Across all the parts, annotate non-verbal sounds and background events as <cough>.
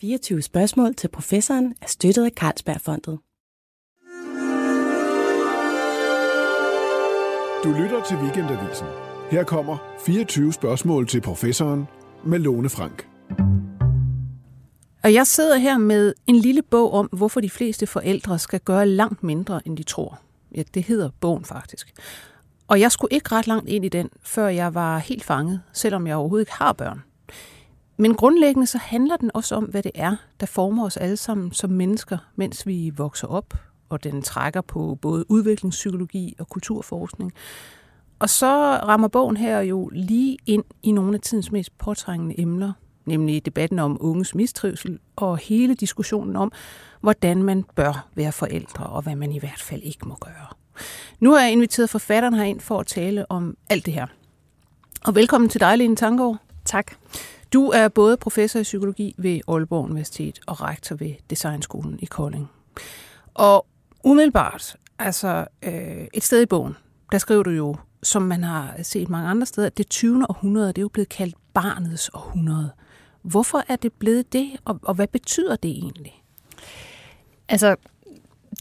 24 spørgsmål til professoren er støttet af Carlsbergfondet. Du lytter til Weekendavisen. Her kommer 24 spørgsmål til professoren med Lone Frank. Og jeg sidder her med en lille bog om, hvorfor de fleste forældre skal gøre langt mindre, end de tror. Ja, det hedder bogen faktisk. Og jeg skulle ikke ret langt ind i den, før jeg var helt fanget, selvom jeg overhovedet ikke har børn. Men grundlæggende så handler den også om, hvad det er, der former os alle sammen som mennesker, mens vi vokser op, og den trækker på både udviklingspsykologi og kulturforskning. Og så rammer bogen her jo lige ind i nogle af tidens mest påtrængende emner, nemlig debatten om unges mistrivsel og hele diskussionen om, hvordan man bør være forældre, og hvad man i hvert fald ikke må gøre. Nu har jeg inviteret forfatteren herind for at tale om alt det her. Og velkommen til dig, Lene Tangård. Tak. Du er både professor i psykologi ved Aalborg Universitet og rektor ved Designskolen i Kolding. Og umiddelbart, altså øh, et sted i bogen, der skriver du jo, som man har set mange andre steder, at det 20. århundrede, det er jo blevet kaldt barnets århundrede. Hvorfor er det blevet det, og, og hvad betyder det egentlig? Altså,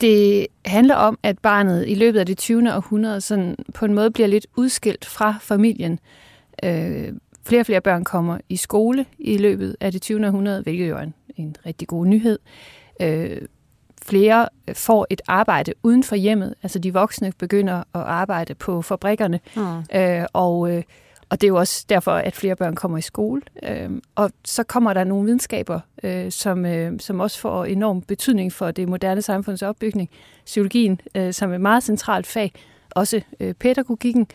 det handler om, at barnet i løbet af det 20. århundrede sådan på en måde bliver lidt udskilt fra familien. Øh, flere og flere børn kommer i skole i løbet af det 20. århundrede, hvilket jo er en, en rigtig god nyhed. Øh, flere får et arbejde uden for hjemmet, altså de voksne begynder at arbejde på fabrikkerne, mm. øh, og, øh, og det er jo også derfor, at flere børn kommer i skole. Øh, og så kommer der nogle videnskaber, øh, som, øh, som også får enorm betydning for det moderne samfunds opbygning. Psykologien øh, som et meget centralt fag, også øh, pædagogikken,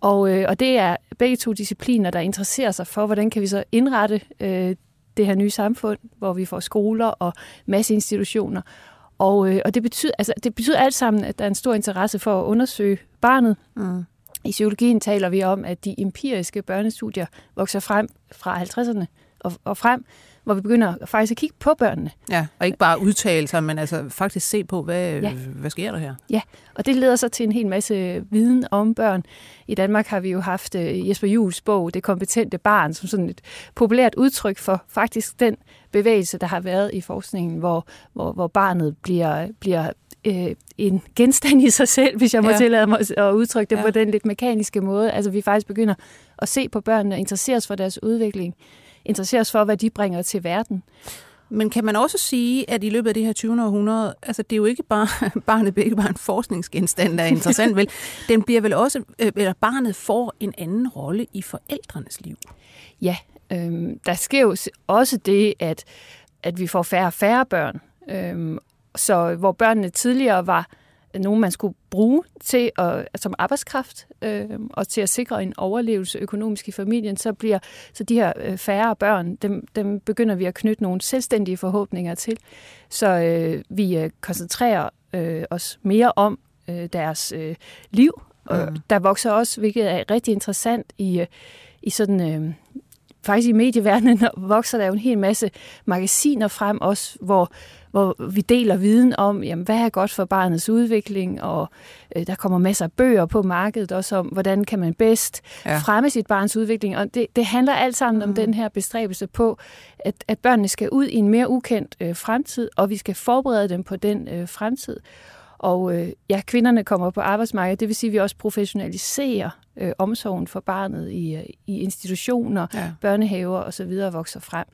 og, øh, og det er begge to discipliner, der interesserer sig for, hvordan kan vi så indrette øh, det her nye samfund, hvor vi får skoler og masse institutioner. Og, øh, og det, betyder, altså, det betyder alt sammen, at der er en stor interesse for at undersøge barnet. Mm. I psykologien taler vi om, at de empiriske børnestudier vokser frem fra 50'erne og, og frem, hvor vi begynder faktisk at kigge på børnene. Ja, og ikke bare udtale sig, men altså faktisk se på, hvad, ja. hvad sker der her? Ja, og det leder så til en hel masse viden om børn. I Danmark har vi jo haft øh, Jesper Jules bog, Det kompetente barn, som sådan et populært udtryk for faktisk den bevægelse, der har været i forskningen, hvor, hvor, hvor barnet bliver, bliver øh, en genstand i sig selv, hvis jeg må ja. tillade mig at udtrykke det ja. på den lidt mekaniske måde. Altså vi faktisk begynder at se på børnene og interessere os for deres udvikling interessere os for, hvad de bringer til verden. Men kan man også sige, at i løbet af det her 20. århundrede, altså det er jo ikke bare, <laughs> barnet bliver ikke bare en forskningsgenstand, der er interessant, vel? Den bliver vel også, øh, eller barnet får en anden rolle i forældrenes liv. Ja, øh, der sker jo også det, at, at vi får færre og færre børn. Øh, så hvor børnene tidligere var nogen, man skulle bruge til at, som arbejdskraft øh, og til at sikre en overlevelse økonomisk i familien, så bliver så de her øh, færre børn, dem, dem begynder vi at knytte nogle selvstændige forhåbninger til. Så øh, vi øh, koncentrerer øh, os mere om øh, deres øh, liv. Og mm. der vokser også, hvilket er rigtig interessant i, øh, i sådan... Øh, faktisk i medieverdenen <laughs> vokser der jo en hel masse magasiner frem også, hvor hvor vi deler viden om, jamen, hvad er godt for barnets udvikling, og øh, der kommer masser af bøger på markedet også om, hvordan kan man bedst ja. fremme sit barns udvikling. Og det, det handler alt sammen mm. om den her bestræbelse på, at, at børnene skal ud i en mere ukendt øh, fremtid, og vi skal forberede dem på den øh, fremtid. Og øh, ja, kvinderne kommer på arbejdsmarkedet, det vil sige, at vi også professionaliserer øh, omsorgen for barnet i, øh, i institutioner, ja. børnehaver og så videre vokser frem.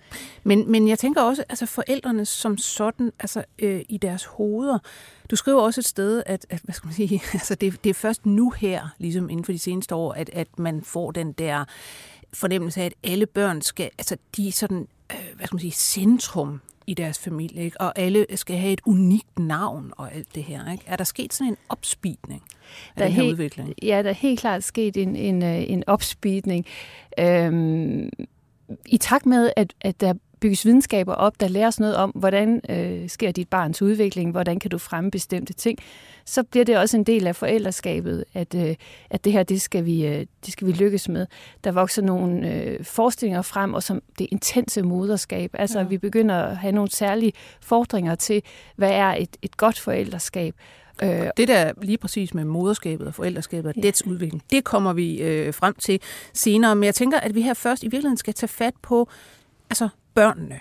Men, men jeg tænker også, altså forældrene som sådan, altså øh, i deres hoveder, du skriver også et sted, at, at hvad skal man sige, <laughs> altså det, det er først nu her, ligesom inden for de seneste år, at, at man får den der fornemmelse af, at alle børn skal, altså de er sådan, øh, hvad skal man sige, centrum i deres familie, ikke? og alle skal have et unikt navn og alt det her. Ikke? Er der sket sådan en opspeedning af der den her helt, udvikling? Ja, der er helt klart sket en, en, øh, en opspeedning. Øhm, I takt med, at, at der bygges videnskaber op, der lærer os noget om, hvordan øh, sker dit barns udvikling, hvordan kan du fremme bestemte ting, så bliver det også en del af forældreskabet, at, øh, at det her, det skal, vi, øh, det skal vi lykkes med. Der vokser nogle øh, forestillinger frem, og som det intense moderskab. Altså, ja. vi begynder at have nogle særlige fordringer til, hvad er et, et godt forældreskab. Øh, det der lige præcis med moderskabet og forældreskabet og ja. dets udvikling, det kommer vi øh, frem til senere. Men jeg tænker, at vi her først i virkeligheden skal tage fat på altså børnene.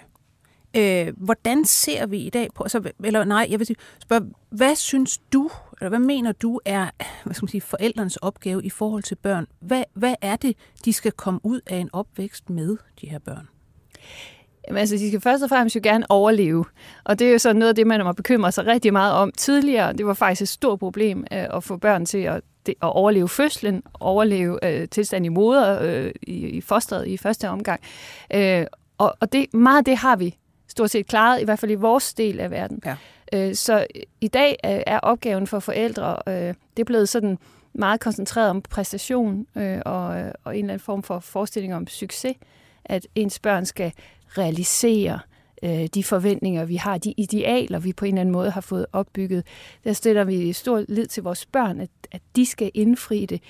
Øh, hvordan ser vi i dag på, altså, eller nej, jeg vil sige, spørge, hvad synes du, eller hvad mener du er hvad skal man sige, forældrenes opgave i forhold til børn? Hvad, hvad er det, de skal komme ud af en opvækst med, de her børn? Jamen, altså, de skal først og fremmest jo gerne overleve. Og det er jo så noget af det, man må bekymre sig rigtig meget om tidligere. Det var faktisk et stort problem øh, at få børn til at, det, at overleve fødslen, overleve øh, tilstand i moder, øh, i, i fosteret i første omgang. Øh, og og det, meget af det har vi stort set klaret, i hvert fald i vores del af verden. Ja. Øh, så i dag øh, er opgaven for forældre, øh, det er blevet sådan meget koncentreret om præstation øh, og, og en eller anden form for forestilling om succes, at ens børn skal realisere øh, de forventninger, vi har, de idealer, vi på en eller anden måde har fået opbygget. Der stiller vi stor lid til vores børn, at, at de skal indfri det.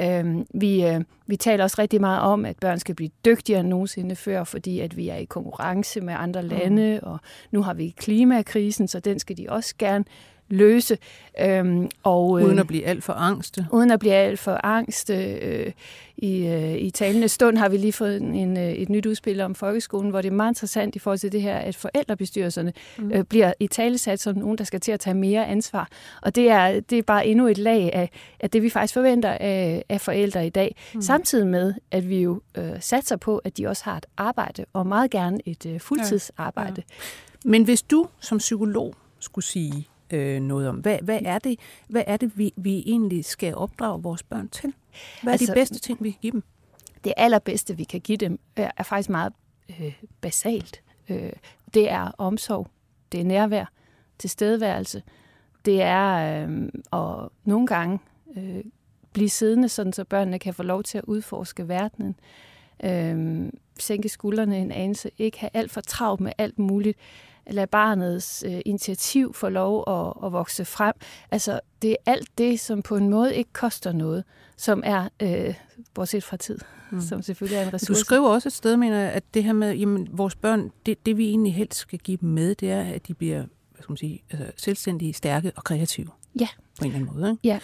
Øh, vi, øh, vi taler også rigtig meget om, at børn skal blive dygtigere end nogensinde før, fordi at vi er i konkurrence med andre lande, mm. og nu har vi klimakrisen, så den skal de også gerne løse. Øhm, og, øh, uden at blive alt for angste. Uden at blive alt for angste. Øh, i, øh, I talende stund har vi lige fået en, øh, et nyt udspil om folkeskolen, hvor det er meget interessant i forhold til det her, at forældrebestyrelserne mm. øh, bliver i talesat som nogen, der skal til at tage mere ansvar. Og det er, det er bare endnu et lag af, af det, vi faktisk forventer af, af forældre i dag. Mm. Samtidig med, at vi jo øh, satser på, at de også har et arbejde, og meget gerne et øh, fuldtidsarbejde. Ja. Ja. Men hvis du som psykolog skulle sige, øh, noget om. Hvad, hvad er det, hvad er det vi, vi egentlig skal opdrage vores børn til? Hvad er altså, de bedste ting, vi kan give dem? Det allerbedste, vi kan give dem, er faktisk meget øh, basalt. Øh, det er omsorg, det er nærvær, tilstedeværelse, det er øh, at nogle gange øh, blive siddende, sådan så børnene kan få lov til at udforske verdenen. Øh, sænke skuldrene en anelse, ikke have alt for travlt med alt muligt lade barnets øh, initiativ få lov at, at vokse frem. Altså, det er alt det, som på en måde ikke koster noget, som er, øh, bortset fra tid, mm. som selvfølgelig er en ressource. Du skriver også et sted, mener at det her med, jamen, vores børn, det, det vi egentlig helst skal give dem med, det er, at de bliver hvad skal man sige, altså, selvstændige, stærke og kreative. Ja. På en eller anden måde. Ikke?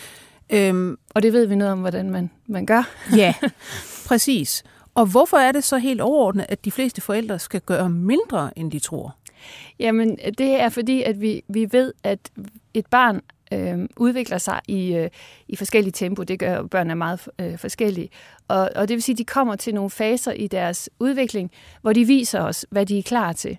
Ja. Øhm, og det ved vi noget om, hvordan man, man gør. ja, præcis. Og hvorfor er det så helt overordnet, at de fleste forældre skal gøre mindre, end de tror? Jamen, det er fordi, at vi, vi ved, at et barn øh, udvikler sig i, øh, i forskellige tempo. Det gør børn er meget øh, forskellige. Og, og det vil sige, at de kommer til nogle faser i deres udvikling, hvor de viser os, hvad de er klar til.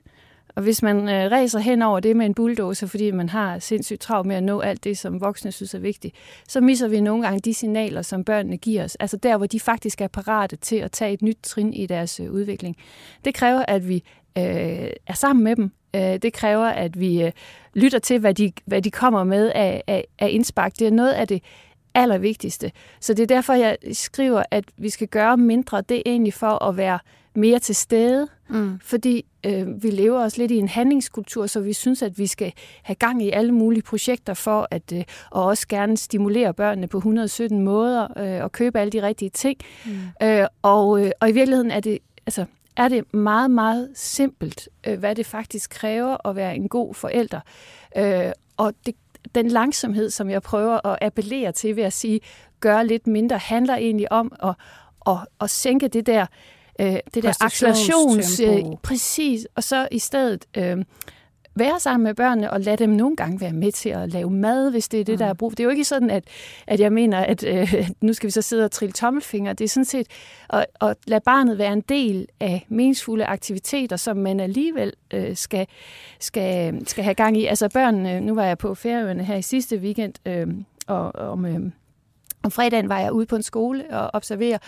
Og hvis man øh, ræser hen over det med en bulldozer, fordi man har sindssygt travlt med at nå alt det, som voksne synes er vigtigt, så misser vi nogle gange de signaler, som børnene giver os. Altså der, hvor de faktisk er parate til at tage et nyt trin i deres øh, udvikling. Det kræver, at vi øh, er sammen med dem. Øh, det kræver, at vi øh, lytter til, hvad de, hvad de kommer med af, af, af indspark. Det er noget af det allervigtigste. Så det er derfor, jeg skriver, at vi skal gøre mindre. Det er egentlig for at være mere til stede, mm. fordi øh, vi lever også lidt i en handlingskultur, så vi synes, at vi skal have gang i alle mulige projekter for at øh, og også gerne stimulere børnene på 117 måder øh, og købe alle de rigtige ting. Mm. Øh, og, øh, og i virkeligheden er det altså er det meget, meget simpelt, øh, hvad det faktisk kræver at være en god forælder. Øh, og det, den langsomhed, som jeg prøver at appellere til ved at sige, gør lidt mindre, handler egentlig om at, at, at sænke det der, øh, det der accelerations... Øh, præcis, og så i stedet... Øh, være sammen med børnene og lade dem nogle gange være med til at lave mad, hvis det er det, der er brug Det er jo ikke sådan, at, at jeg mener, at øh, <laughs> nu skal vi så sidde og trille tommelfinger. Det er sådan set at, at lade barnet være en del af meningsfulde aktiviteter, som man alligevel øh, skal, skal, skal have gang i. Altså børnene, nu var jeg på Færøerne her i sidste weekend, øh, og om... Øh, om fredagen var jeg ude på en skole og observere,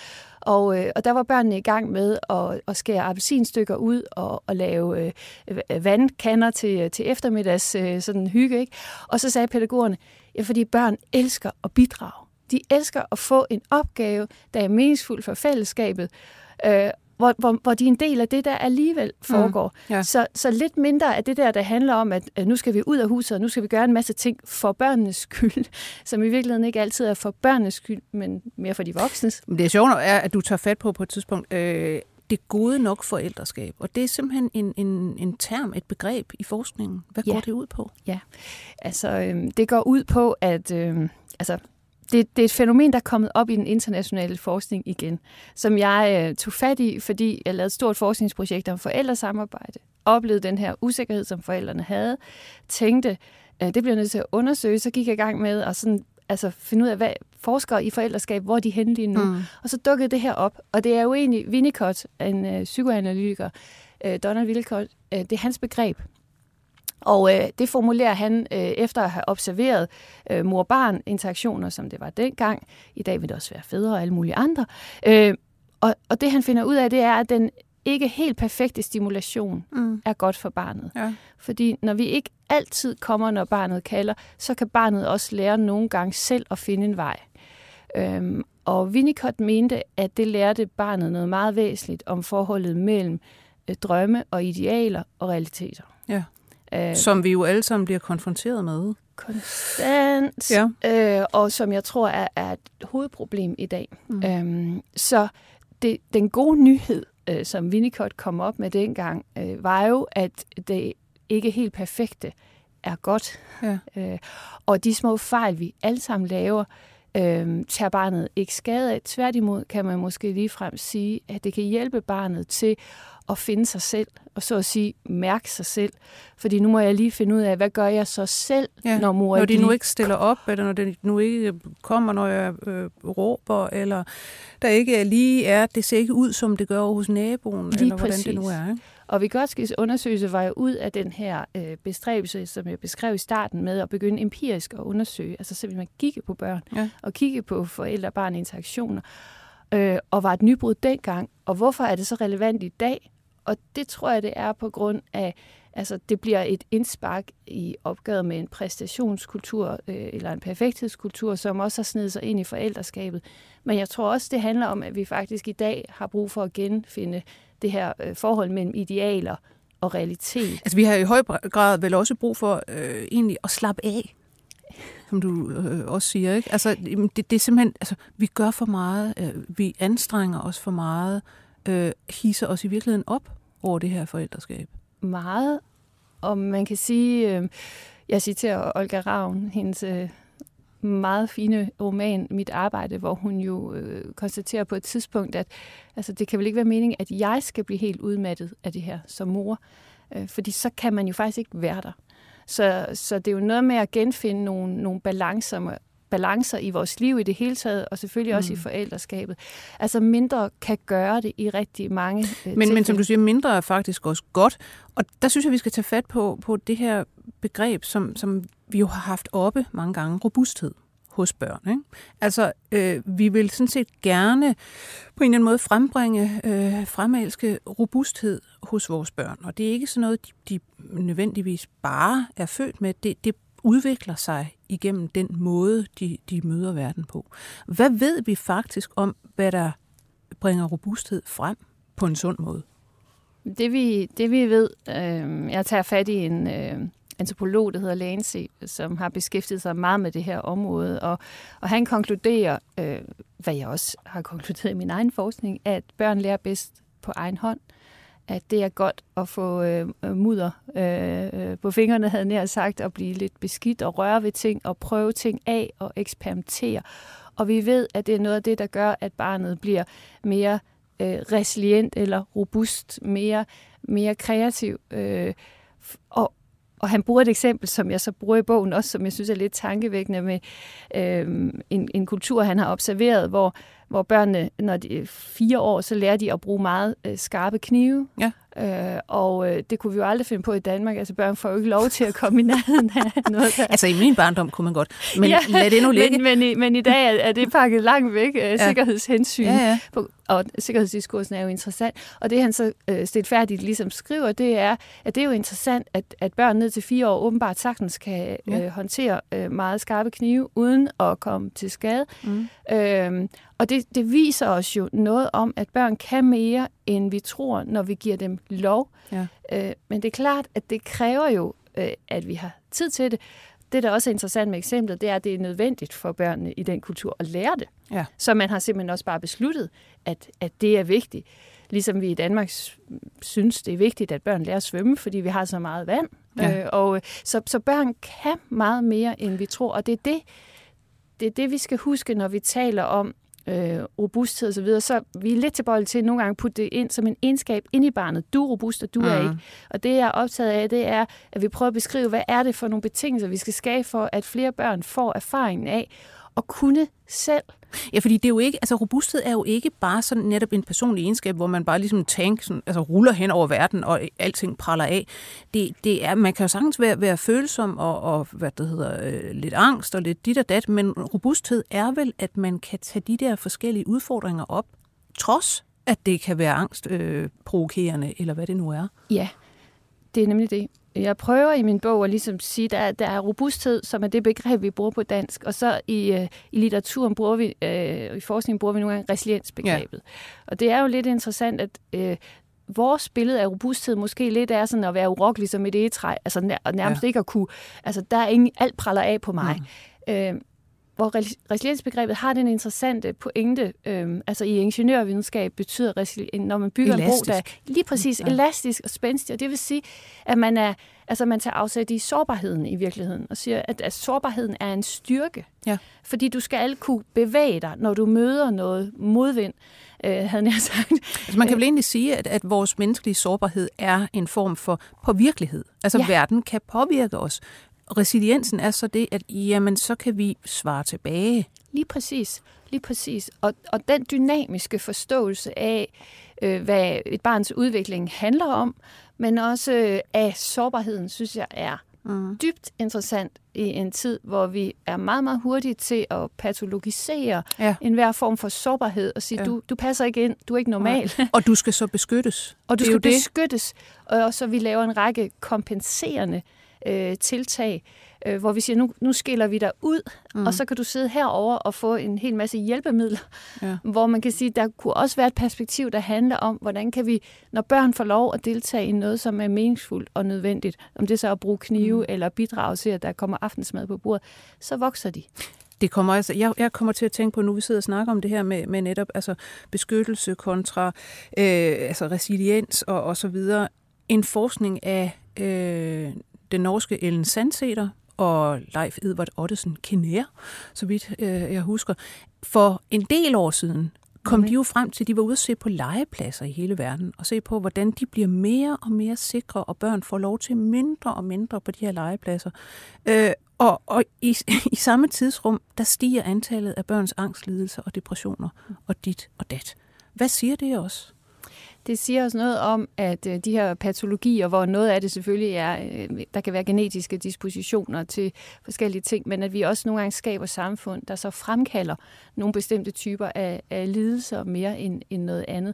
og, øh, og der var børnene i gang med at, at skære appelsinstykker ud og, og lave øh, vandkander til, til eftermiddags øh, sådan hygge. Ikke? Og så sagde pædagogerne, ja, fordi børn elsker at bidrage. De elsker at få en opgave, der er meningsfuld for fællesskabet. Øh, hvor, hvor, hvor de er en del af det, der alligevel foregår. Mm, ja. så, så lidt mindre af det der, der handler om, at, nu skal vi ud af huset, og nu skal vi gøre en masse ting for børnenes skyld, <laughs> som i virkeligheden ikke altid er for børnenes skyld, men mere for de voksnes. Det er sjovt, er, at du tager fat på på et tidspunkt, øh, det gode nok forældreskab. Og det er simpelthen en, en, en term, et begreb i forskningen. Hvad ja. går det ud på? Ja, altså øh, det går ud på, at øh, altså, det, det er et fænomen, der er kommet op i den internationale forskning igen, som jeg øh, tog fat i, fordi jeg lavede et stort forskningsprojekt om forældresamarbejde oplevede den her usikkerhed, som forældrene havde, tænkte, øh, det bliver nødt til at undersøge, så gik jeg i gang med at sådan, altså finde ud af, hvad forskere i forældreskab, hvor er de henne lige nu. Mm. Og så dukkede det her op, og det er jo egentlig Winnicott, en øh, psykoanalytiker, øh, Donald Winnicott, øh, det er hans begreb. Og øh, det formulerer han øh, efter at have observeret øh, mor-barn-interaktioner, som det var dengang. I dag vil det også være fædre og alle mulige andre. Øh, og, og det han finder ud af, det er, at den ikke helt perfekte stimulation mm. er godt for barnet. Ja. Fordi når vi ikke altid kommer, når barnet kalder, så kan barnet også lære nogle gange selv at finde en vej. Øhm, og Winnicott mente, at det lærte barnet noget meget væsentligt om forholdet mellem øh, drømme og idealer og realiteter. Ja. Øh, som vi jo alle sammen bliver konfronteret med. Konstant, ja. øh, og som jeg tror er, er et hovedproblem i dag. Mm. Øhm, så det, den gode nyhed, øh, som Winnicott kom op med dengang, øh, var jo, at det ikke helt perfekte er godt. Ja. Øh, og de små fejl, vi alle sammen laver, øh, tager barnet ikke skade af. Tværtimod kan man måske ligefrem sige, at det kan hjælpe barnet til at finde sig selv, og så at sige, mærke sig selv. Fordi nu må jeg lige finde ud af, hvad gør jeg så selv, ja, når mor Når de nu ikke stiller op, eller når det nu ikke kommer, når jeg øh, råber, eller der ikke lige er, det ser ikke ud, som det gør hos naboen, lige eller præcis. hvordan det nu er. Ikke? Og Vigotskis undersøgelse var jo ud af den her øh, bestræbelse, som jeg beskrev i starten med at begynde empirisk at undersøge, altså simpelthen man kigge på børn ja. og kigge på forældre-barn interaktioner, øh, og var et nybrud dengang. Og hvorfor er det så relevant i dag? Og det tror jeg, det er på grund af, altså det bliver et indspark i opgavet med en præstationskultur øh, eller en perfekthedskultur, som også har snedet sig ind i forældreskabet. Men jeg tror også, det handler om, at vi faktisk i dag har brug for at genfinde det her øh, forhold mellem idealer og realitet. Altså vi har i høj grad vel også brug for øh, egentlig at slappe af, som du øh, også siger. Ikke? Altså det, det er simpelthen, altså vi gør for meget, øh, vi anstrenger os for meget, øh, hisser os i virkeligheden op over det her forældreskab. Meget, og man kan sige, øh, jeg citerer Olga Ravn, hendes øh, meget fine roman, Mit Arbejde, hvor hun jo øh, konstaterer på et tidspunkt, at altså, det kan vel ikke være meningen, at jeg skal blive helt udmattet af det her som mor. Øh, fordi så kan man jo faktisk ikke være der. Så, så det er jo noget med at genfinde nogle, nogle balancer, balancer i vores liv i det hele taget, og selvfølgelig mm. også i mm. forældreskabet. Altså mindre kan gøre det i rigtig mange øh, men, men som du siger, mindre er faktisk også godt. Og der synes jeg, vi skal tage fat på, på det her begreb, som, som vi jo har haft oppe mange gange, robusthed hos børn. Ikke? Altså, øh, vi vil sådan set gerne på en eller anden måde frembringe, øh, fremelske robusthed hos vores børn. Og det er ikke sådan noget, de, de nødvendigvis bare er født med. Det, det udvikler sig igennem den måde, de, de møder verden på. Hvad ved vi faktisk om, hvad der bringer robusthed frem på en sund måde? Det vi, det vi ved, øh, jeg tager fat i en øh, antropolog, der hedder Lancy, som har beskæftiget sig meget med det her område, og, og han konkluderer, øh, hvad jeg også har konkluderet i min egen forskning, at børn lærer bedst på egen hånd. Øh, at det er godt at få øh, øh mudder øh, øh, på fingrene, havde nær sagt, at blive lidt beskidt og røre ved ting og prøve ting af og eksperimentere. Og vi ved, at det er noget af det, der gør, at barnet bliver mere øh, resilient eller robust, mere, mere kreativ. Øh, og, og han bruger et eksempel, som jeg så bruger i bogen også, som jeg synes er lidt tankevækkende med øh, en, en kultur, han har observeret, hvor hvor børnene, når de er fire år, så lærer de at bruge meget øh, skarpe knive. Ja. Øh, og øh, det kunne vi jo aldrig finde på i Danmark. Altså børn får jo ikke lov til at komme i nærheden af <laughs> noget. Der... altså i min barndom kunne man godt, men ja, lad det nu ligge. Men, men, i, men i dag er, er det pakket langt væk, øh, ja. sikkerhedshensyn. Ja, ja. På, og sikkerhedsdiskursen er jo interessant. Og det han så øh, stilfærdigt ligesom skriver, det er, at det er jo interessant, at, at børn ned til fire år åbenbart sagtens kan ja. øh, håndtere øh, meget skarpe knive, uden at komme til skade. Mm. Øh, og det, det viser os jo noget om, at børn kan mere, end vi tror, når vi giver dem lov. Ja. Øh, men det er klart, at det kræver jo, øh, at vi har tid til det. Det, der også er interessant med eksemplet, det er, at det er nødvendigt for børnene i den kultur at lære det. Ja. Så man har simpelthen også bare besluttet, at, at det er vigtigt. Ligesom vi i Danmark synes, det er vigtigt, at børn lærer at svømme, fordi vi har så meget vand. Ja. Øh, og så, så børn kan meget mere, end vi tror. Og det er det, det er det, vi skal huske, når vi taler om øh, robusthed osv., så, videre, så vi er lidt tilbøjelige til nogle gange at putte det ind som en egenskab ind i barnet. Du er robust, og du mm. er ikke. Og det, jeg er optaget af, det er, at vi prøver at beskrive, hvad er det for nogle betingelser, vi skal skabe for, at flere børn får erfaringen af at kunne selv. Ja, fordi det er jo ikke, altså robusthed er jo ikke bare sådan netop en personlig egenskab, hvor man bare ligesom tank sådan, altså ruller hen over verden, og alting praller af. Det, det er, man kan jo sagtens være, være følsom og, og hvad det hedder, øh, lidt angst og lidt dit og dat, men robusthed er vel, at man kan tage de der forskellige udfordringer op, trods at det kan være angstprovokerende, øh, eller hvad det nu er. Ja, det er nemlig det jeg prøver i min bog at ligesom sige, at der, der er robusthed, som er det begreb, vi bruger på dansk, og så i, øh, i litteraturen bruger vi, øh, i forskningen bruger vi nogle gange resiliensbegrebet. Ja. Og det er jo lidt interessant, at øh, vores billede af robusthed måske lidt er sådan at være urokkelig som et egetræ, altså nær, nærmest ja. ikke at kunne, altså der er ingen, alt praller af på mig. Mm. Øh, hvor resiliensbegrebet har den interessante pointe, øhm, altså i ingeniørvidenskab betyder resiliens, når man bygger elastisk. en bro, der er lige præcis ja. elastisk og spændstig, og det vil sige, at man er, altså man tager afsæt i sårbarheden i virkeligheden, og siger, at, at sårbarheden er en styrke, ja. fordi du skal alle kunne bevæge dig, når du møder noget modvind, øh, havde jeg sagt. Altså man kan vel egentlig sige, at, at vores menneskelige sårbarhed er en form for påvirkelighed. Altså ja. verden kan påvirke os, resiliensen er så det, at jamen, så kan vi svare tilbage. Lige præcis. Lige præcis. Og, og den dynamiske forståelse af, øh, hvad et barns udvikling handler om, men også øh, af sårbarheden, synes jeg er mm. dybt interessant i en tid, hvor vi er meget, meget hurtige til at patologisere ja. enhver form for sårbarhed og sige, ja. du, du passer ikke ind, du er ikke normal. Ja. Og du skal så beskyttes. <laughs> Og du det skal beskyttes. Det. Og så vi laver en række kompenserende øh, øh, tiltag, øh, hvor vi siger, nu, nu skiller vi dig ud, mm. og så kan du sidde herover og få en hel masse hjælpemidler, ja. <laughs> hvor man kan sige, der kunne også være et perspektiv, der handler om, hvordan kan vi, når børn får lov at deltage i noget, som er meningsfuldt og nødvendigt, om det så er at bruge knive mm. eller bidrage til, at der kommer aftensmad på bordet, så vokser de. Det kommer altså, jeg, jeg kommer til at tænke på, nu vi sidder og snakker om det her med, med netop altså beskyttelse kontra øh, altså resiliens og, og så videre. En forskning af øh, den norske Ellen Sandseter og Leif Edvard Ottesen Kinær, så vidt øh, jeg husker. For en del år siden kom okay. de jo frem til, at de var ude at se på legepladser i hele verden, og se på, hvordan de bliver mere og mere sikre, og børn får lov til mindre og mindre på de her legepladser. Øh, og og i, <laughs> i samme tidsrum, der stiger antallet af børns angstlidelser og depressioner, og dit og dat. Hvad siger det også? Det siger også noget om, at øh, de her patologier, hvor noget af det selvfølgelig er, øh, der kan være genetiske dispositioner til forskellige ting, men at vi også nogle gange skaber samfund, der så fremkalder nogle bestemte typer af, af lidelser mere end, end noget andet.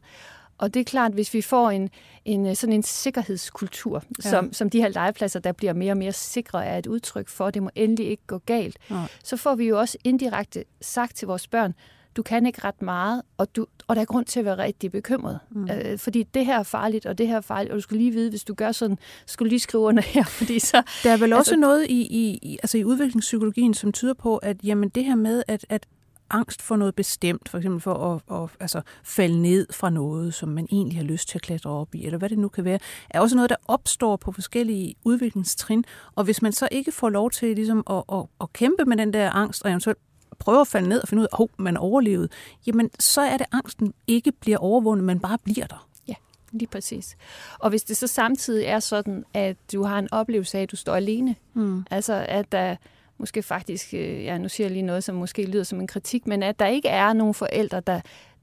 Og det er klart, hvis vi får en, en øh, sådan en sikkerhedskultur, ja. som, som de her legepladser, der bliver mere og mere sikre, er et udtryk for, det må endelig ikke gå galt, ja. så får vi jo også indirekte sagt til vores børn, du kan ikke ret meget, og, du, og der er grund til at være rigtig bekymret. Mm. Øh, fordi det her er farligt, og det her er farligt, og du skal lige vide, hvis du gør sådan, skulle lige skrive under her, <laughs> fordi så... Der er vel altså, også noget i, i, altså i udviklingspsykologien, som tyder på, at jamen, det her med, at, at angst for noget bestemt, for eksempel for at, at altså, falde ned fra noget, som man egentlig har lyst til at klatre op i, eller hvad det nu kan være, er også noget, der opstår på forskellige udviklingstrin. Og hvis man så ikke får lov til ligesom, at, at, at kæmpe med den der angst, og eventuelt prøver at falde ned og finde ud af, at oh, man overlevede, jamen så er det, angsten ikke bliver overvundet, men bare bliver der. Ja, lige præcis. Og hvis det så samtidig er sådan, at du har en oplevelse af, at du står alene, mm. altså at der måske faktisk, øh, ja nu siger jeg lige noget, som måske lyder som en kritik, men at der ikke er nogen forældre, der,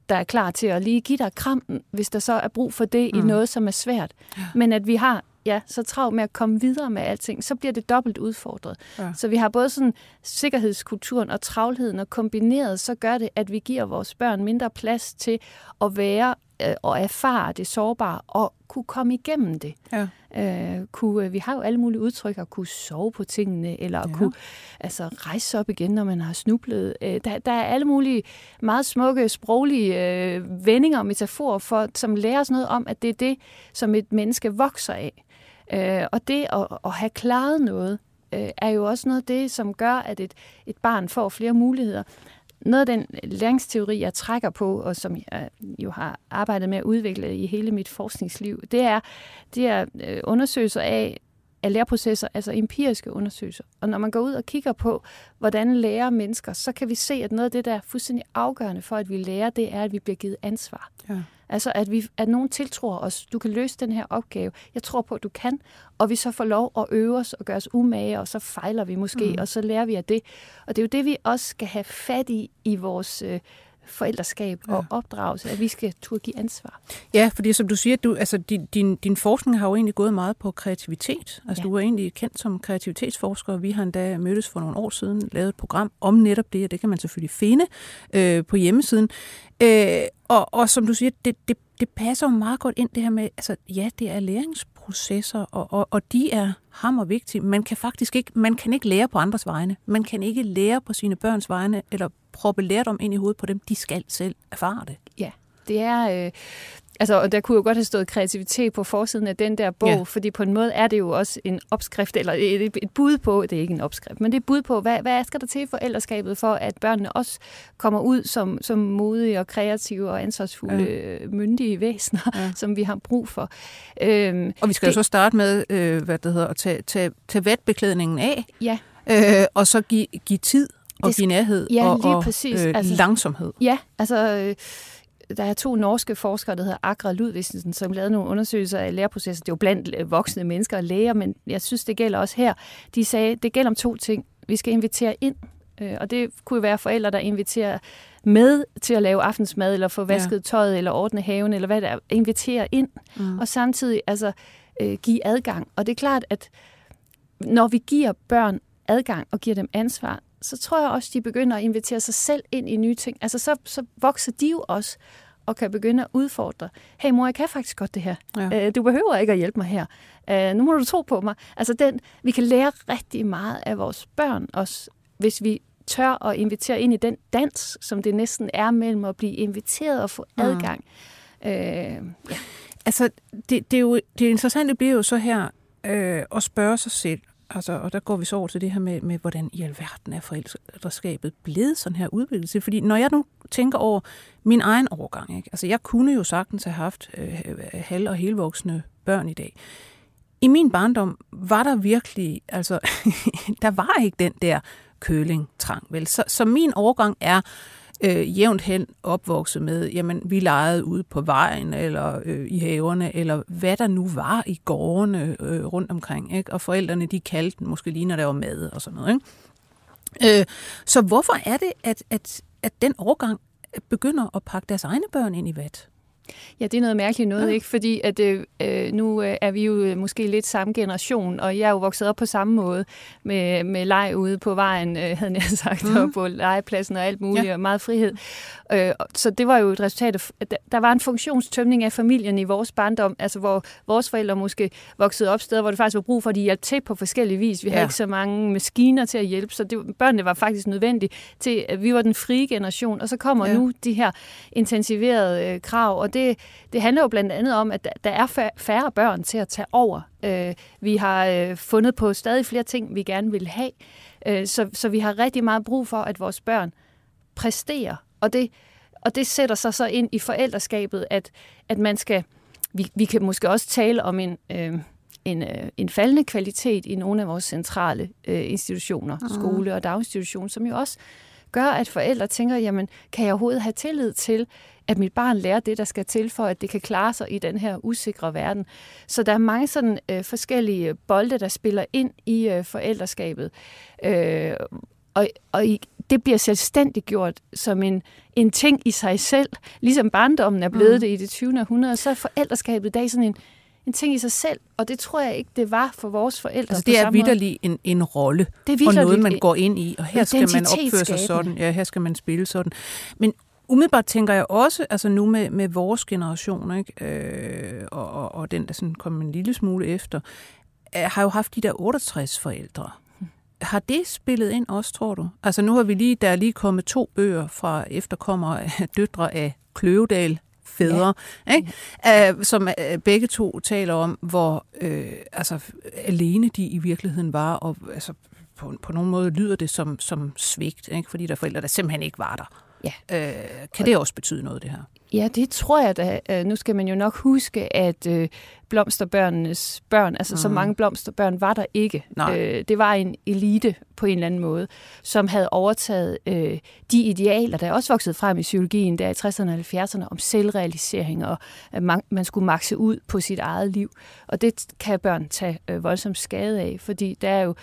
der er klar til at lige give dig krampen, hvis der så er brug for det mm. i noget, som er svært. Men at vi har ja, så travlt med at komme videre med alting, så bliver det dobbelt udfordret. Ja. Så vi har både sådan sikkerhedskulturen og travlheden, og kombineret, så gør det, at vi giver vores børn mindre plads til at være øh, og erfare det sårbare, og kunne komme igennem det. Ja. Øh, kunne, vi har jo alle mulige udtryk, at kunne sove på tingene, eller at ja. kunne altså, rejse op igen, når man har snublet. Øh, der, der er alle mulige meget smukke, sproglige øh, vendinger og metaforer, for, som lærer os noget om, at det er det, som et menneske vokser af. Øh, og det at, at have klaret noget, øh, er jo også noget af det, som gør, at et, et barn får flere muligheder. Noget af den læringsteori, jeg trækker på, og som jeg øh, jo har arbejdet med at udvikle i hele mit forskningsliv, det er, det er øh, undersøgelser af, af læreprocesser, altså empiriske undersøgelser. Og når man går ud og kigger på, hvordan lærer mennesker, så kan vi se, at noget af det, der er fuldstændig afgørende for, at vi lærer, det er, at vi bliver givet ansvar. Ja. Altså, at, vi, at nogen tiltror os, du kan løse den her opgave. Jeg tror på, at du kan. Og vi så får lov at øve os og gøre os umage, og så fejler vi måske, mm. og så lærer vi af det. Og det er jo det, vi også skal have fat i i vores øh, forældreskab ja. og opdragelse, at vi skal turde give ansvar. Ja, fordi som du siger, du, altså, din, din, din forskning har jo egentlig gået meget på kreativitet. Altså, ja. du er egentlig kendt som kreativitetsforsker, vi har endda mødtes for nogle år siden, lavet et program om netop det, og det kan man selvfølgelig finde øh, på hjemmesiden. Øh, og, og som du siger, det, det, det passer jo meget godt ind det her med, altså ja, det er læringsprocesser, og, og, og de er hammer vigtige. Man kan faktisk ikke, man kan ikke lære på andres vegne. Man kan ikke lære på sine børns vegne, eller proppe lærdom ind i hovedet på dem. De skal selv erfare det. Ja, det er... Øh, altså, og der kunne jo godt have stået kreativitet på forsiden af den der bog, ja. fordi på en måde er det jo også en opskrift, eller et, et bud på, det er ikke en opskrift, men det er et bud på, hvad, hvad skal der til for forældreskabet, for at børnene også kommer ud som, som modige og kreative og ansvarsfulde, ja. myndige væsener, ja. <laughs> som vi har brug for. Øhm, og vi skal det, jo så starte med, øh, hvad det hedder, at tage, tage, tage vatbeklædningen af, ja. øh, og så give, give tid og give nærhed ja, og, lige præcis. og øh, altså, langsomhed. Ja, altså... Øh, der er to norske forskere, der hedder Agra Ludvigsen, som lavede nogle undersøgelser af læreprocesser. Det er jo blandt øh, voksne mennesker og læger, men jeg synes, det gælder også her. De sagde, det gælder om to ting. Vi skal invitere ind, øh, og det kunne være forældre, der inviterer med til at lave aftensmad, eller få vasket ja. tøjet, eller ordne haven, eller hvad det er. Invitere ind, mm. og samtidig altså, øh, give adgang. Og det er klart, at når vi giver børn adgang og giver dem ansvar, så tror jeg også, de begynder at invitere sig selv ind i nye ting. Altså så, så vokser de jo også og kan begynde at udfordre. Hey mor, jeg kan faktisk godt det her. Ja. Øh, du behøver ikke at hjælpe mig her. Øh, nu må du tro på mig. Altså den, vi kan lære rigtig meget af vores børn også, hvis vi tør at invitere ind i den dans, som det næsten er mellem at blive inviteret og få adgang. Mm. Øh, ja. Altså, det, det, er jo, det interessante bliver jo så her øh, at spørge sig selv, Altså, og der går vi så over til det her med, med hvordan i alverden er forældreskabet blevet sådan her udviklet. Fordi når jeg nu tænker over min egen overgang, ikke? altså jeg kunne jo sagtens have haft øh, øh halv- og helvoksne børn i dag. I min barndom var der virkelig, altså, <laughs> der var ikke den der køling-trang, vel? Så, så min overgang er øh, jævnt hen opvokset med, jamen vi legede ude på vejen, eller øh, i haverne, eller hvad der nu var i gårdene øh, rundt omkring. Ikke? Og forældrene, de kaldte den måske lige, når der var mad og sådan noget. Ikke? Øh, så hvorfor er det, at, at, at den årgang begynder at pakke deres egne børn ind i vat? Ja, det er noget mærkeligt noget, ja. ikke? Fordi at, øh, øh nu øh, er vi jo øh, måske lidt samme generation, og jeg er jo vokset op på samme måde med, med leg ude på vejen, øh, havde jeg <laughs> sagt, mm. og på legepladsen og alt muligt, ja. og meget frihed. Øh, så det var jo et resultat af, der var en funktionstømning af familien i vores barndom, altså hvor vores forældre måske voksede op steder, hvor det faktisk var brug for, at de hjalp til på forskellige vis. Vi ja. havde ikke så mange maskiner til at hjælpe, så det, børnene var faktisk nødvendige til, at vi var den frie generation, og så kommer ja. nu de her intensiverede øh, krav, og det, det handler jo blandt andet om, at der er færre børn til at tage over. Øh, vi har øh, fundet på stadig flere ting, vi gerne vil have, øh, så, så vi har rigtig meget brug for, at vores børn præsterer. Og det, og det sætter sig så ind i forældreskabet, at, at man skal... Vi, vi kan måske også tale om en... Øh, en, øh, en faldende kvalitet i nogle af vores centrale øh, institutioner, mm. skole og daginstitution, som jo også gør, at forældre tænker, jamen, kan jeg overhovedet have tillid til, at mit barn lærer det, der skal til for, at det kan klare sig i den her usikre verden. Så der er mange sådan øh, forskellige bolde, der spiller ind i øh, forældreskabet. Øh, og, og i, det bliver selvstændigt gjort som en, en ting i sig selv, ligesom barndommen er blevet mm. det i det 20. århundrede, så er forældreskabet i dag sådan en, en ting i sig selv, og det tror jeg ikke, det var for vores forældre. Altså, det er vidderlig en, en rolle, det er og noget, man går ind i, og her skal man opføre sig sådan, ja, her skal man spille sådan. Men umiddelbart tænker jeg også, altså nu med, med vores generation, ikke, øh, og, og, og den, der sådan kom en lille smule efter, øh, har jo haft de der 68 forældre. Har det spillet ind også, tror du? Altså nu har vi lige, der er lige kommet to bøger fra efterkommere af døtre af Kløvedal, fædre, ja. ikke? Uh, som uh, begge to taler om, hvor uh, altså, alene de i virkeligheden var, og altså, på, på nogen måde lyder det som, som svigt, ikke? fordi der er forældre, der simpelthen ikke var der. Ja. Uh, kan det også betyde noget, det her? Ja, det tror jeg da. Nu skal man jo nok huske, at blomsterbørnenes børn. Altså, mm. så mange blomsterbørn var der ikke. Øh, det var en elite på en eller anden måde, som havde overtaget øh, de idealer, der også voksede frem i psykologien der i 60'erne og 70'erne om selvrealisering, og at man, man skulle makse ud på sit eget liv. Og det kan børn tage øh, voldsomt skade af, fordi der er jo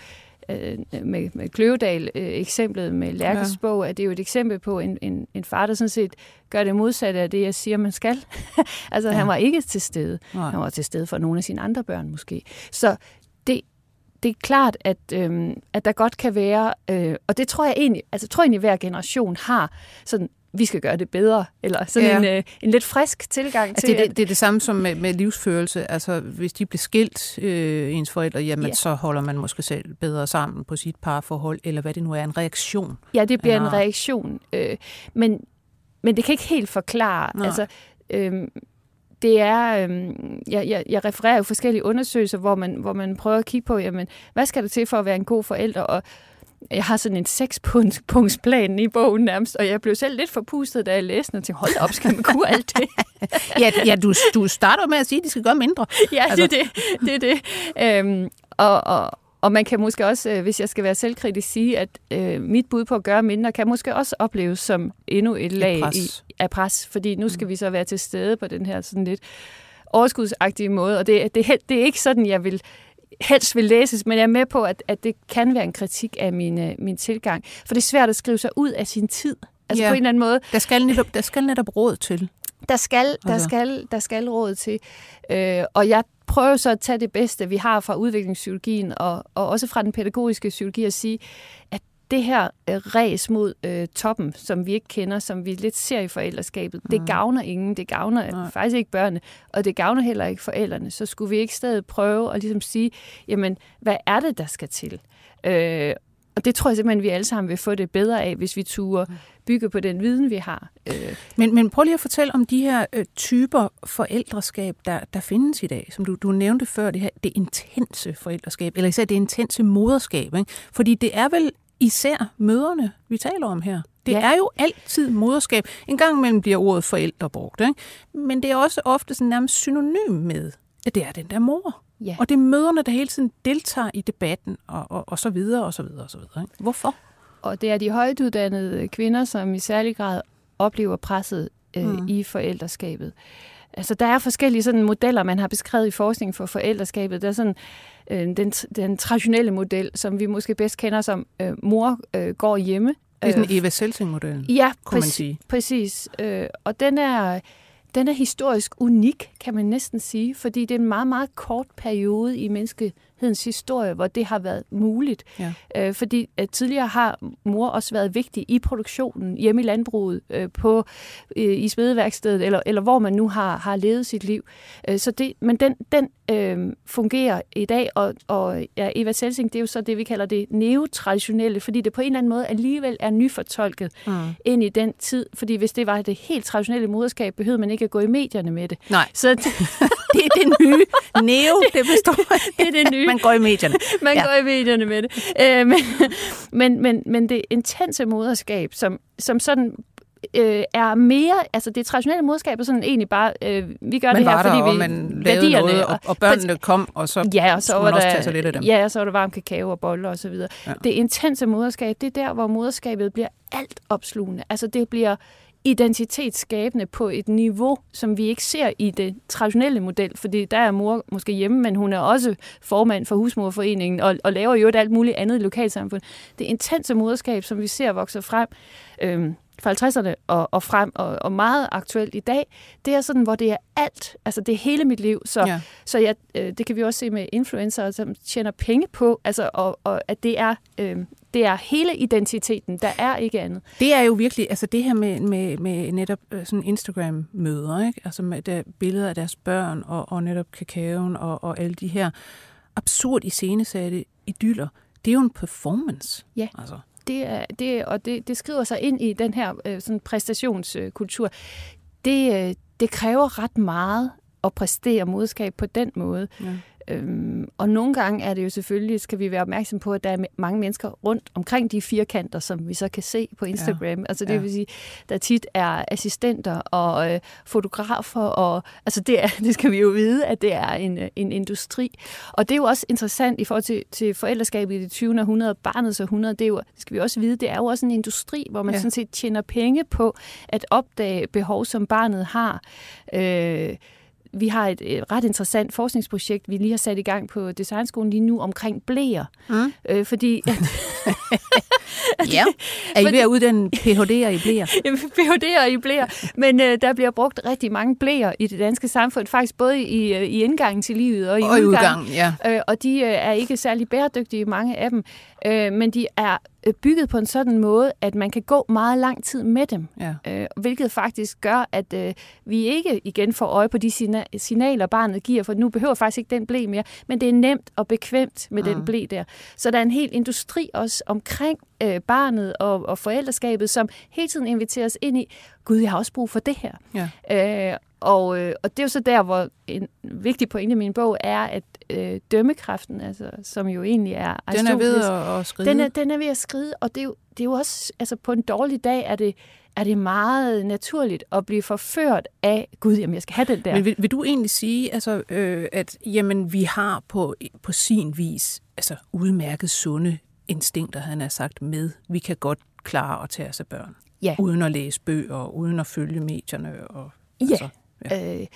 øh, med, med Kløvedal øh, eksemplet med Lærkes ja. bog, at det er jo et eksempel på en, en, en far, der sådan set gør det modsatte af det, jeg siger, man skal. <laughs> altså, ja. han var ikke til stede. Nej. Han var til stede for nogle af sine andre børn måske. Så det, det er klart, at, øhm, at der godt kan være, øh, og det tror jeg egentlig, altså tror jeg egentlig, hver generation har sådan vi skal gøre det bedre, eller sådan ja. en, øh, en lidt frisk tilgang altså, til... Det, det, det er det samme som med, med livsførelse. Altså, hvis de bliver skilt, øh, ens forældre, jamen ja. så holder man måske selv bedre sammen på sit parforhold, eller hvad det nu er, en reaktion. Ja, det bliver eller... en reaktion. Øh, men, men det kan ikke helt forklare. Nå. Altså, øh, det er, øh, jeg, jeg, jeg refererer jo forskellige undersøgelser, hvor man, hvor man prøver at kigge på, jamen, hvad skal der til for at være en god forælder, og jeg har sådan en sekspunktsplan i bogen nærmest, og jeg blev selv lidt forpustet, da jeg læste den, og tænkte, hold op, skal man kunne alt det? <laughs> ja, ja du, du starter med at sige, at de skal gøre mindre. <laughs> Ja, altså. det er det. det, er det. Øhm, og, og, og man kan måske også, øh, hvis jeg skal være selvkritisk, sige, at øh, mit bud på at gøre mindre, kan måske også opleves som endnu et lag pres. I, af pres, fordi nu skal mm. vi så være til stede på den her sådan lidt overskudsagtige måde, og det, det, det er ikke sådan, jeg vil helst vil læses, men jeg er med på, at, at det kan være en kritik af min, øh, min tilgang. For det er svært at skrive sig ud af sin tid. Altså ja. på en eller anden måde. Der skal netop, der skal netop råd til. Der skal, der altså. skal, der skal råd til. Øh, og jeg prøver så at tage det bedste, vi har fra udviklingspsykologien, og, og også fra den pædagogiske psykologi, og sige, at det her øh, ræs mod øh, toppen, som vi ikke kender, som vi lidt ser i forældreskabet, mm. det gavner ingen. Det gavner Nej. faktisk ikke børnene, og det gavner heller ikke forældrene. Så skulle vi ikke stadig prøve at ligesom sige, jamen, hvad er det, der skal til? Øh, og det tror jeg simpelthen, vi alle sammen vil få det bedre af, hvis vi turer mm. bygge på den viden, vi har. Øh. Men, men prøv lige at fortælle om de her øh, typer forældreskab, der, der findes i dag. Som du, du nævnte før, det her det intense forældreskab, eller især det intense moderskab. Ikke? Fordi det er vel især møderne, vi taler om her. Det ja. er jo altid moderskab. En gang imellem bliver ordet forældre brugt, ikke? men det er også ofte sådan nærmest synonym med, at det er den der mor. Ja. Og det er møderne, der hele tiden deltager i debatten, og, og, og så videre, og så videre, og så videre. Ikke? Hvorfor? Og det er de højtuddannede kvinder, som i særlig grad oplever presset øh, mm. i forældreskabet. Altså, der er forskellige sådan modeller, man har beskrevet i forskning for forældreskabet. Der er sådan øh, den, den traditionelle model, som vi måske bedst kender som øh, mor øh, går hjemme. Det er den øh, Eva Selsing-modellen, ja, kunne man sige. præcis. Øh, og den er, den er historisk unik, kan man næsten sige, fordi det er en meget, meget kort periode i menneske, menneskehedens historie, hvor det har været muligt. Ja. Øh, fordi at tidligere har mor også været vigtig i produktionen, hjemme i landbruget, øh, på, øh, i smedeværkstedet, eller, eller hvor man nu har, har levet sit liv. Øh, så det, men den, den øh, fungerer i dag, og, og ja, Eva Selsing, det er jo så det, vi kalder det neotraditionelle, fordi det på en eller anden måde alligevel er nyfortolket mm. ind i den tid. Fordi hvis det var det helt traditionelle moderskab, behøvede man ikke at gå i medierne med det. Nej, så <laughs> det, det er det nye. <laughs> Neo, det består det er det nye. Man går i medierne. <laughs> Man ja. går i medierne med det. Øh, men, men, men, men det intense moderskab, som, som sådan øh, er mere, altså det traditionelle moderskab er sådan egentlig bare, øh, vi gør man det her, fordi der, vi... man lavede noget, og, og børnene kom, og så, ja, og så var man også der, tage sig lidt af dem. Ja, og så var der varm kakao og boller og så videre. Ja. Det intense moderskab, det er der, hvor moderskabet bliver alt opslugende. Altså det bliver identitetsskabende på et niveau, som vi ikke ser i det traditionelle model, fordi der er mor måske hjemme, men hun er også formand for Husmorforeningen og, og laver jo et alt muligt andet i lokalsamfundet. Det intense moderskab, som vi ser vokser frem, øhm, fra 50'erne og, og frem, og, og meget aktuelt i dag, det er sådan, hvor det er alt, altså det er hele mit liv. Så, ja. så jeg, øh, det kan vi også se med influencer, som tjener penge på, altså, og, og at det er, øh, det er hele identiteten, der er ikke andet. Det er jo virkelig, altså det her med, med, med netop øh, sådan Instagram-møder, ikke? altså med der billeder af deres børn, og, og netop kakaoen, og, og alle de her absurd iscenesatte idyller, det er jo en performance. Ja. Altså det, er, det, og det, det skriver sig ind i den her øh, sådan præstationskultur. Det, øh, det kræver ret meget at præstere moderskab på den måde. Ja. Øhm, og nogle gange er det jo selvfølgelig, skal vi være opmærksom på, at der er mange mennesker rundt omkring de firkanter, som vi så kan se på Instagram. Ja. Altså det ja. vil sige, der tit er assistenter og øh, fotografer, og altså det, er, <laughs> det skal vi jo vide, at det er en, en industri. Og det er jo også interessant i forhold til, til forældreskabet i det 20. århundrede, barnets århundrede, det, er jo, det skal vi også vide, det er jo også en industri, hvor man ja. sådan set tjener penge på at opdage behov, som barnet har. Øh, vi har et, et ret interessant forskningsprojekt, vi lige har sat i gang på Designskolen lige nu omkring blæer. Mm. Øh, fordi... At, <laughs> ja, er I ved at uddanne PhD'er i blæer? <laughs> PhD'er i blæer, men øh, der bliver brugt rigtig mange blæer i det danske samfund, faktisk både i, øh, i indgangen til livet og i, og udgangen. udgangen ja. øh, og de øh, er ikke særlig bæredygtige, mange af dem, øh, men de er bygget på en sådan måde, at man kan gå meget lang tid med dem. Ja. Øh, hvilket faktisk gør, at øh, vi ikke igen får øje på de signaler, barnet giver, for nu behøver faktisk ikke den blæ mere, men det er nemt og bekvemt med ja. den blæ der. Så der er en hel industri også omkring øh, barnet og, og forældreskabet, som hele tiden inviterer os ind i, gud, jeg har også brug for det her. Ja. Øh, og, øh, og det er jo så der, hvor en vigtig pointe i min bog er, at øh, dømmekraften, altså, som jo egentlig er... Den er ved at, at skride. Den er, den er ved at skride, og det er jo, det er jo også... Altså på en dårlig dag er det, er det meget naturligt at blive forført af, gud, jamen jeg skal have den der. Men vil, vil du egentlig sige, altså, øh, at jamen, vi har på, på sin vis altså, udmærket sunde instinkter, han har sagt, med, vi kan godt klare at tage os af børn. Ja. Uden at læse bøger, uden at følge medierne. Og, ja. Altså, ja. Øh,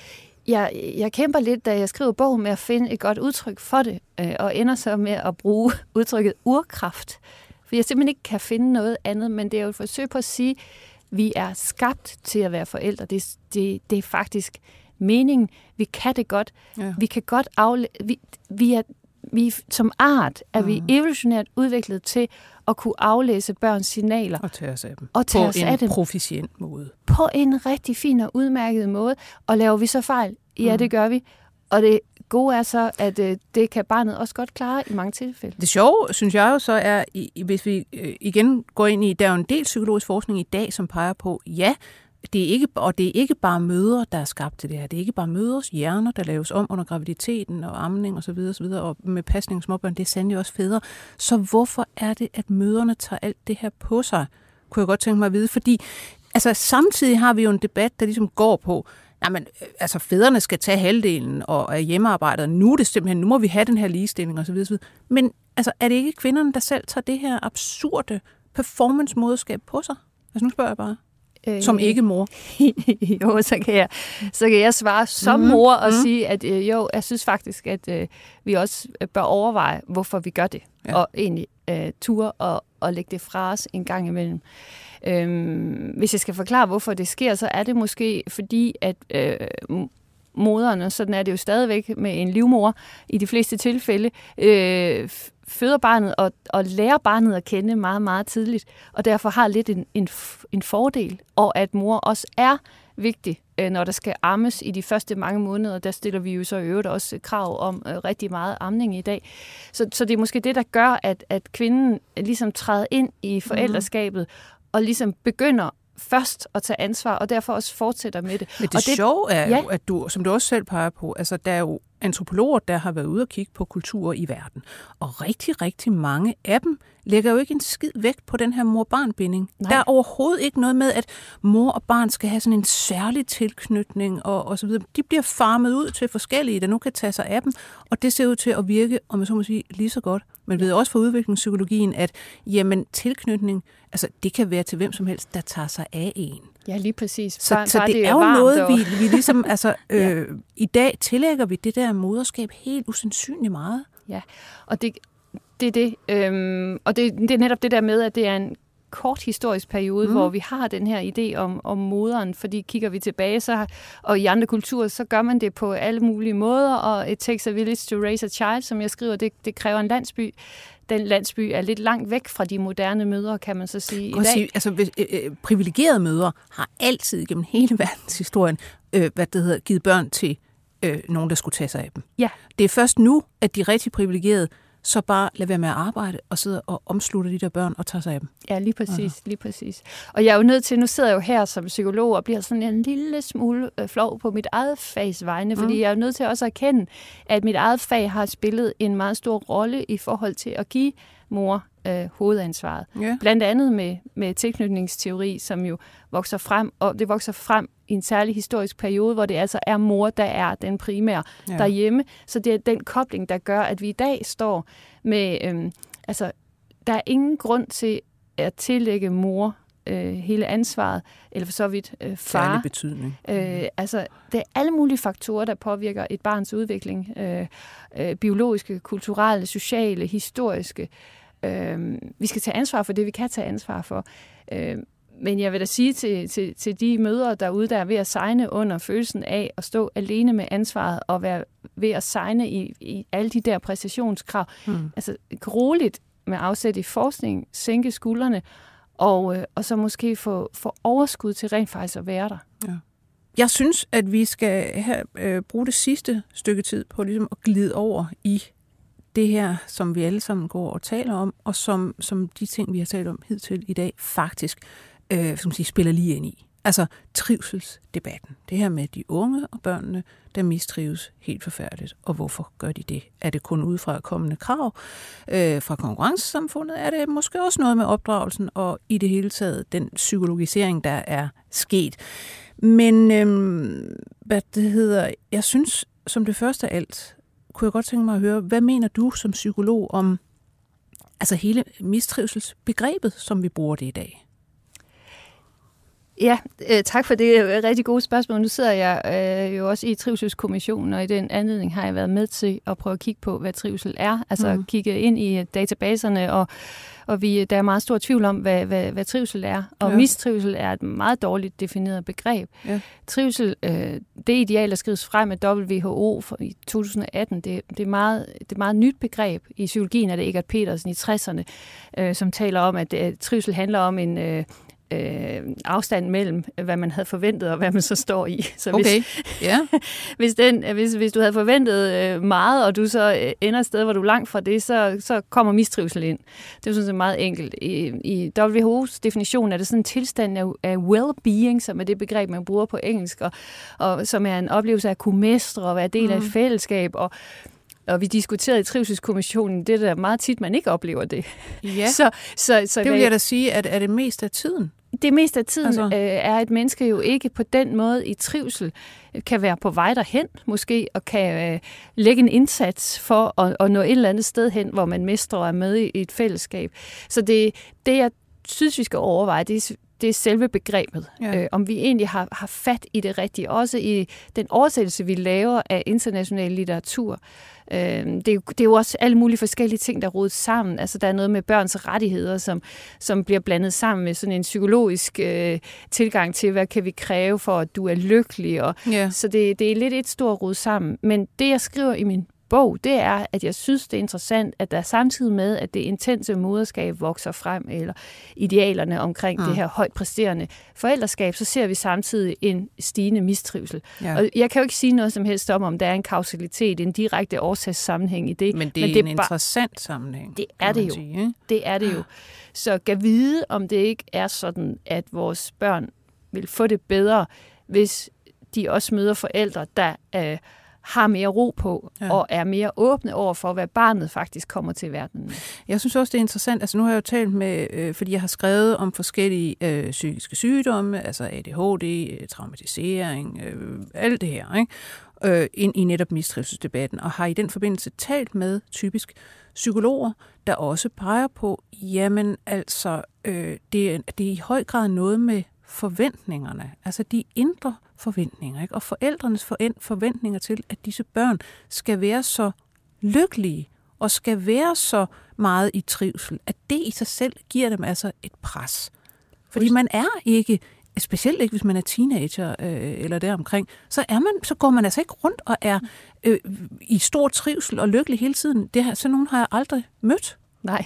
jeg, jeg kæmper lidt, da jeg skriver bogen, med at finde et godt udtryk for det, øh, og ender så med at bruge <laughs> udtrykket urkraft. For jeg simpelthen ikke kan finde noget andet, men det er jo et forsøg på at sige, at vi er skabt til at være forældre. Det, det, det er faktisk meningen. Vi kan det godt. Ja. Vi kan godt afle... Vi, vi er, vi, som art er mm. vi evolutionært udviklet til at kunne aflæse børns signaler. Og tage os af dem. Og tage på os en af dem. proficient måde. På en rigtig fin og udmærket måde. Og laver vi så fejl? Ja, mm. det gør vi. Og det gode er så, at øh, det kan barnet også godt klare i mange tilfælde. Det sjove, synes jeg jo så er, hvis vi øh, igen går ind i, der er jo en del psykologisk forskning i dag, som peger på, ja, det er ikke, og det er ikke bare mødre, der er skabt til det her. Det er ikke bare mødres hjerner, der laves om under graviditeten og amning osv. Og, så videre, og med pasning småbørn, det er sandelig også fædre. Så hvorfor er det, at møderne tager alt det her på sig? Kunne jeg godt tænke mig at vide. Fordi altså, samtidig har vi jo en debat, der ligesom går på, men øh, altså fædrene skal tage halvdelen og er hjemmearbejdet. Nu er det simpelthen, nu må vi have den her ligestilling osv. osv. Men altså, er det ikke kvinderne, der selv tager det her absurde performance-moderskab på sig? Altså nu spørger jeg bare. Øh, som ikke mor? <laughs> jo, så kan, jeg, så kan jeg svare som mm-hmm. mor og mm-hmm. sige, at øh, jo, jeg synes faktisk, at øh, vi også bør overveje, hvorfor vi gør det. Ja. Og egentlig øh, ture og, og lægge det fra os en gang imellem. Øhm, hvis jeg skal forklare, hvorfor det sker, så er det måske fordi, at øh, moderne, sådan er det jo stadigvæk med en livmor i de fleste tilfælde, øh, føder barnet og, og lærer barnet at kende meget, meget tidligt, og derfor har lidt en, en, en fordel, og at mor også er vigtig, øh, når der skal ammes i de første mange måneder. Der stiller vi jo så i øvrigt også krav om øh, rigtig meget amning i dag. Så, så det er måske det, der gør, at, at kvinden ligesom træder ind i mhm. forældreskabet mm. og ligesom begynder først at tage ansvar, og derfor også fortsætter med det. Men det, og det sjove er ja. jo, at du, som du også selv peger på, altså der er jo antropologer, der har været ude og kigge på kulturer i verden. Og rigtig, rigtig mange af dem lægger jo ikke en skid vægt på den her mor-barn-binding. Der er overhovedet ikke noget med, at mor og barn skal have sådan en særlig tilknytning og, og så videre. De bliver farmet ud til forskellige, der nu kan tage sig af dem, og det ser ud til at virke, om jeg så må sige, lige så godt. Men ved også fra udviklingspsykologien, at jamen, tilknytning, altså det kan være til hvem som helst, der tager sig af en. Ja, lige præcis. Så, bare, så det, det er jo noget, vi, vi ligesom, <laughs> altså, øh, ja. i dag tillægger vi det der moderskab helt usandsynligt meget. Ja, og det, det er det. Øhm, og det, det er netop det der med, at det er en kort historisk periode, mm. hvor vi har den her idé om, om moderen, fordi kigger vi tilbage, så, og i andre kulturer, så gør man det på alle mulige måder, og it takes a village to raise a child, som jeg skriver, det, det kræver en landsby. Den landsby er lidt langt væk fra de moderne mødre, kan man så sige i dag. Sige, altså, øh, øh, privilegerede mødre har altid gennem hele <laughs> verdenshistorien øh, hvad det hedder, givet børn til øh, nogen, der skulle tage sig af dem. Ja. Det er først nu, at de rigtig privilegerede så bare lade være med at arbejde og sidde og omslutte de der børn og tage sig af dem. Ja, lige præcis, Aha. lige præcis. Og jeg er jo nødt til, nu sidder jeg jo her som psykolog og bliver sådan en lille smule øh, flov på mit eget fags vegne, mm. fordi jeg er jo nødt til også at erkende, at mit eget fag har spillet en meget stor rolle i forhold til at give mor øh, hovedansvaret. Ja. Blandt andet med, med tilknytningsteori, som jo vokser frem, og det vokser frem i en særlig historisk periode, hvor det altså er mor, der er den primære ja. derhjemme. Så det er den kobling, der gør, at vi i dag står med, øh, altså, der er ingen grund til at tillægge mor øh, hele ansvaret, eller for så vidt øh, far. Særlig betydning. Øh, altså, det er alle mulige faktorer, der påvirker et barns udvikling. Øh, øh, biologiske, kulturelle, sociale, historiske. Øh, vi skal tage ansvar for det, vi kan tage ansvar for. Øh, men jeg vil da sige til, til, til de mødre derude, der er ved at signe under følelsen af at stå alene med ansvaret og være ved at signe i, i alle de der præstationskrav. Mm. Altså roligt med afsæt i forskning, sænke skuldrene og, øh, og så måske få, få overskud til rent faktisk at være der. Ja. Jeg synes, at vi skal have, øh, bruge det sidste stykke tid på ligesom at glide over i det her, som vi alle sammen går og taler om, og som, som de ting, vi har talt om hidtil i dag, faktisk øh, som sige, spiller lige ind i. Altså trivselsdebatten. Det her med de unge og børnene, der mistrives helt forfærdeligt. Og hvorfor gør de det? Er det kun ud fra kommende krav øh, fra konkurrencesamfundet? Er det måske også noget med opdragelsen og i det hele taget den psykologisering, der er sket? Men øh, hvad det hedder, jeg synes som det første af alt, kunne jeg godt tænke mig at høre, hvad mener du som psykolog om altså hele mistrivselsbegrebet, som vi bruger det i dag? Ja, øh, tak for det. er et rigtig gode spørgsmål. Nu sidder jeg øh, jo også i Trivselskommissionen, og i den anledning har jeg været med til at prøve at kigge på, hvad trivsel er. Altså mm. kigge ind i databaserne, og, og vi, der er meget stor tvivl om, hvad, hvad, hvad trivsel er. Og ja. mistrivsel er et meget dårligt defineret begreb. Ja. Trivsel, øh, det ideal, der skrives frem af WHO for, i 2018, det, det, er meget, det er meget nyt begreb. I psykologien er det Egert Petersen i 60'erne, øh, som taler om, at øh, trivsel handler om en... Øh, øh, afstand mellem, hvad man havde forventet, og hvad man så står i. Så hvis, okay, ja. <laughs> hvis, den, hvis, hvis du havde forventet øh, meget, og du så øh, ender et sted, hvor du er langt fra det, så, så kommer mistrivsel ind. Det er sådan set meget enkelt. I, i WHO's definition er det sådan en tilstand af, af well-being, som er det begreb, man bruger på engelsk, og, og som er en oplevelse af at kunne mestre og være del af et mm. fællesskab, og og vi diskuterede i Trivselskommissionen, det er der meget tit, man ikke oplever det. Ja, <laughs> så, så, så det vil jeg da sige, at er det mest af tiden? Det meste af tiden altså. øh, er et menneske jo ikke på den måde i trivsel, kan være på vej derhen måske, og kan øh, lægge en indsats for at, at nå et eller andet sted hen, hvor man mestrer og er med i et fællesskab. Så det, det jeg synes, vi skal overveje, det er, det er selve begrebet. Ja. Øh, om vi egentlig har, har fat i det rigtige. Også i den oversættelse, vi laver af international litteratur. Øh, det, er jo, det er jo også alle mulige forskellige ting, der er rodet sammen. Altså, der er noget med børns rettigheder, som, som bliver blandet sammen med sådan en psykologisk øh, tilgang til, hvad kan vi kræve for, at du er lykkelig. Og, ja. Så det, det er lidt et stort rod sammen. Men det, jeg skriver i min bog, det er, at jeg synes, det er interessant, at der samtidig med, at det intense moderskab vokser frem, eller idealerne omkring mm. det her højt præsterende forældreskab, så ser vi samtidig en stigende mistrivsel. Ja. Og jeg kan jo ikke sige noget som helst om, om der er en kausalitet, en direkte årsagssammenhæng i det. Men det er, men det er en interessant sammenhæng. Det er det jo. Sige, det er det jo. Så kan vide, om det ikke er sådan, at vores børn vil få det bedre, hvis de også møder forældre, der øh, har mere ro på, ja. og er mere åbne over for, hvad barnet faktisk kommer til verden med. Jeg synes også, det er interessant. Altså nu har jeg jo talt med, øh, fordi jeg har skrevet om forskellige øh, psykiske sygdomme, altså ADHD, øh, traumatisering, øh, alt det her, ikke? Øh, ind i netop mistrivselsdebatten, og har i den forbindelse talt med typisk psykologer, der også peger på, jamen altså, øh, det, det er i høj grad noget med forventningerne, altså de indre forventninger, ikke? og forældrenes forventninger til, at disse børn skal være så lykkelige og skal være så meget i trivsel, at det i sig selv giver dem altså et pres. Fordi man er ikke, specielt ikke hvis man er teenager øh, eller deromkring, så, er man, så går man altså ikke rundt og er øh, i stor trivsel og lykkelig hele tiden. Det her, så nogen har jeg aldrig mødt. Nej,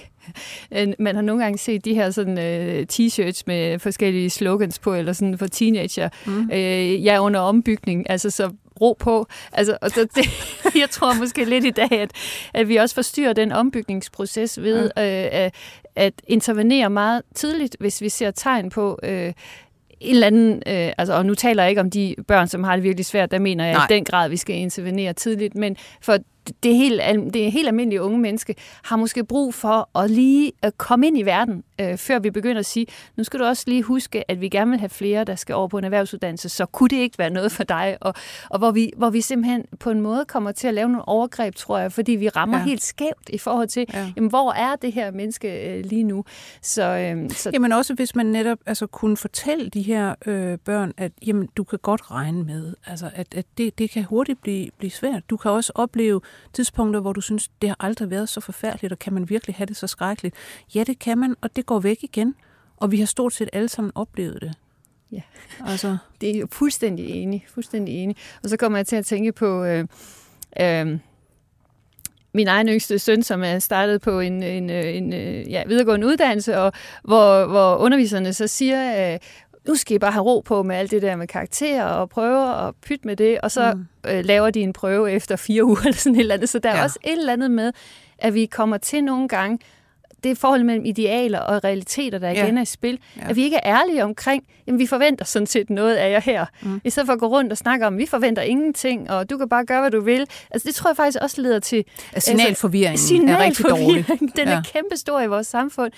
man har nogle gange set de her sådan uh, t-shirts med forskellige slogans på, eller sådan for teenager. Mm. Uh, jeg er under ombygning, altså så ro på. Altså, og så det, <laughs> jeg tror måske lidt i dag, at, at vi også forstyrrer den ombygningsproces ved ja. øh, at intervenere meget tidligt, hvis vi ser tegn på øh, en eller anden, øh, altså, og nu taler jeg ikke om de børn, som har det virkelig svært, der mener jeg Nej. i den grad, vi skal intervenere tidligt, men for det helt, det helt almindelige unge menneske har måske brug for at lige at komme ind i verden, øh, før vi begynder at sige, nu skal du også lige huske, at vi gerne vil have flere, der skal over på en erhvervsuddannelse, så kunne det ikke være noget for dig. Og, og hvor, vi, hvor vi simpelthen på en måde kommer til at lave nogle overgreb, tror jeg, fordi vi rammer ja. helt skævt i forhold til, ja. jamen, hvor er det her menneske øh, lige nu? Så, øh, så... Jamen også hvis man netop altså, kunne fortælle de her øh, børn, at jamen, du kan godt regne med, altså, at, at det, det kan hurtigt blive, blive svært. Du kan også opleve tidspunkter, hvor du synes, det har aldrig været så forfærdeligt, og kan man virkelig have det så skrækkeligt? Ja, det kan man, og det går væk igen. Og vi har stort set alle sammen oplevet det. Ja, altså. det er jo fuldstændig enig, fuldstændig enig. Og så kommer jeg til at tænke på øh, øh, min egen yngste søn, som er startet på en, en, en ja, videregående uddannelse, og hvor, hvor underviserne så siger, øh, nu skal I bare have ro på med alt det der med karakterer og prøver og pyt med det, og så mm. øh, laver de en prøve efter fire <laughs> uger eller sådan et eller andet. Så der ja. er også et eller andet med, at vi kommer til nogle gange, det forholdet mellem idealer og realiteter, der igen ja. er i spil. Ja. At vi ikke er ærlige omkring, jamen vi forventer sådan set noget af jer her. Mm. I stedet for at gå rundt og snakke om, vi forventer ingenting, og du kan bare gøre, hvad du vil. Altså det tror jeg faktisk også leder til... Signalforvirringen altså, er rigtig dårlig. <laughs> Den ja. er kæmpestor i vores samfund.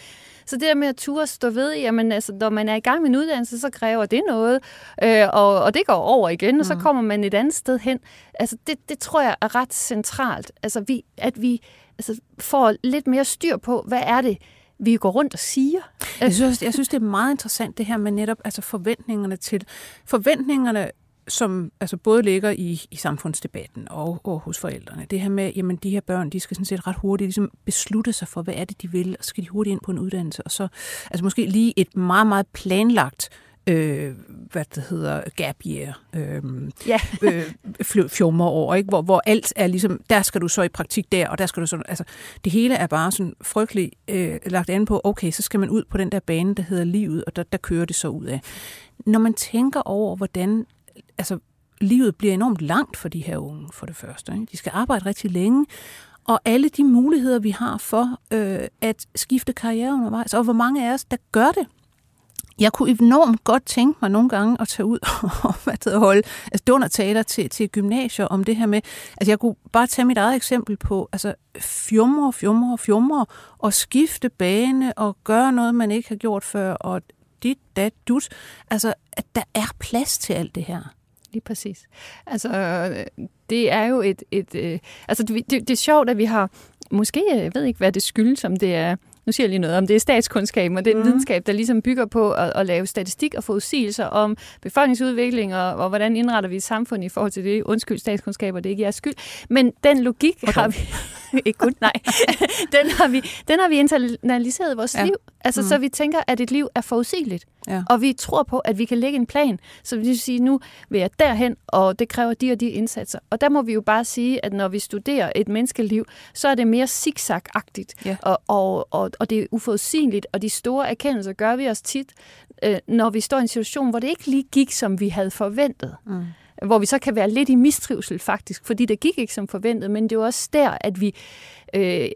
Så det der med at turde stå ved, jamen altså, når man er i gang med en uddannelse, så kræver det noget, øh, og, og det går over igen, og så mm. kommer man et andet sted hen. Altså det, det tror jeg er ret centralt, altså vi, at vi altså, får lidt mere styr på, hvad er det, vi går rundt og siger. Jeg synes, jeg synes, det er meget interessant det her med netop altså forventningerne til forventningerne som altså både ligger i, i samfundsdebatten og, og hos forældrene. Det her med, jamen de her børn, de skal sådan set ret hurtigt ligesom beslutte sig for, hvad er det, de vil, og så skal de hurtigt ind på en uddannelse, og så altså måske lige et meget, meget planlagt øh, hvad det hedder, gap year, <laughs> øh, ja. øh, fjummerår, ikke? Hvor, hvor alt er ligesom, der skal du så i praktik der, og der skal du så, altså det hele er bare sådan frygteligt øh, lagt an på, okay, så skal man ud på den der bane, der hedder livet, og der, der kører det så ud af. Når man tænker over, hvordan altså, livet bliver enormt langt for de her unge, for det første. Ikke? De skal arbejde rigtig længe, og alle de muligheder, vi har for øh, at skifte karriere undervejs, og hvor mange af os, der gør det. Jeg kunne enormt godt tænke mig nogle gange at tage ud <laughs> og hvad det holde altså dundertaler til, til gymnasier om det her med, altså jeg kunne bare tage mit eget eksempel på, altså fjumre, fjumre, fjumre, og skifte bane og gøre noget, man ikke har gjort før, og dit, dat, dut. Altså, at der er plads til alt det her. Lige præcis. Altså, det er jo et... et øh, altså, det, det, det er sjovt, at vi har... Måske, jeg ved ikke, hvad det skyldes, om det er nu siger jeg lige noget om det er statskundskab, og det er en mm. videnskab, der ligesom bygger på at, at lave statistik og forudsigelser om befolkningsudvikling, og, og hvordan indretter vi et samfund i forhold til det. Undskyld statskundskab, og det er ikke jeres skyld. Men den logik okay. har vi... <laughs> ikke kun, nej. <laughs> den, har vi, den har vi internaliseret i vores ja. liv. Altså, mm. så vi tænker, at et liv er forudsigeligt. Ja. Og vi tror på, at vi kan lægge en plan. Så vi vil sige, nu vil jeg derhen, og det kræver de og de indsatser. Og der må vi jo bare sige, at når vi studerer et menneskeliv, så er det mere zigzag-agtigt, ja. og, og, og, og det er uforudsigeligt, og de store erkendelser gør vi os tit, øh, når vi står i en situation, hvor det ikke lige gik, som vi havde forventet. Mm hvor vi så kan være lidt i mistrivsel faktisk, fordi det gik ikke som forventet, men det er jo også der, at vi øh,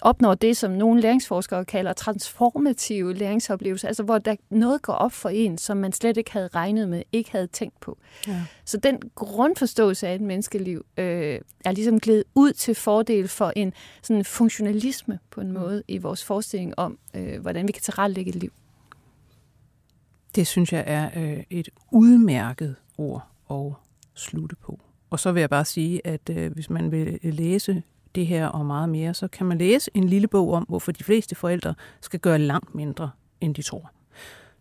opnår det, som nogle læringsforskere kalder transformative læringsoplevelser, altså hvor der noget går op for en, som man slet ikke havde regnet med, ikke havde tænkt på. Ja. Så den grundforståelse af et menneskeliv øh, er ligesom glædet ud til fordel for en sådan funktionalisme på en mm. måde i vores forestilling om, øh, hvordan vi kan tilrettelægge et liv. Det synes jeg er øh, et udmærket ord at slutte på. Og så vil jeg bare sige, at øh, hvis man vil læse det her og meget mere, så kan man læse en lille bog om, hvorfor de fleste forældre skal gøre langt mindre, end de tror.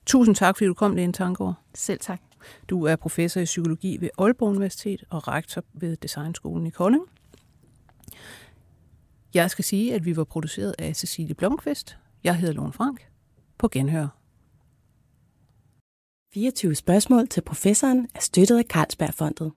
Tusind tak, fordi du kom, Lene Tangård. Selv tak. Du er professor i psykologi ved Aalborg Universitet og rektor ved Designskolen i Kolding. Jeg skal sige, at vi var produceret af Cecilie Blomqvist. Jeg hedder Lone Frank. På genhør. 24 spørgsmål til professoren er støttet af Carlsbergfondet.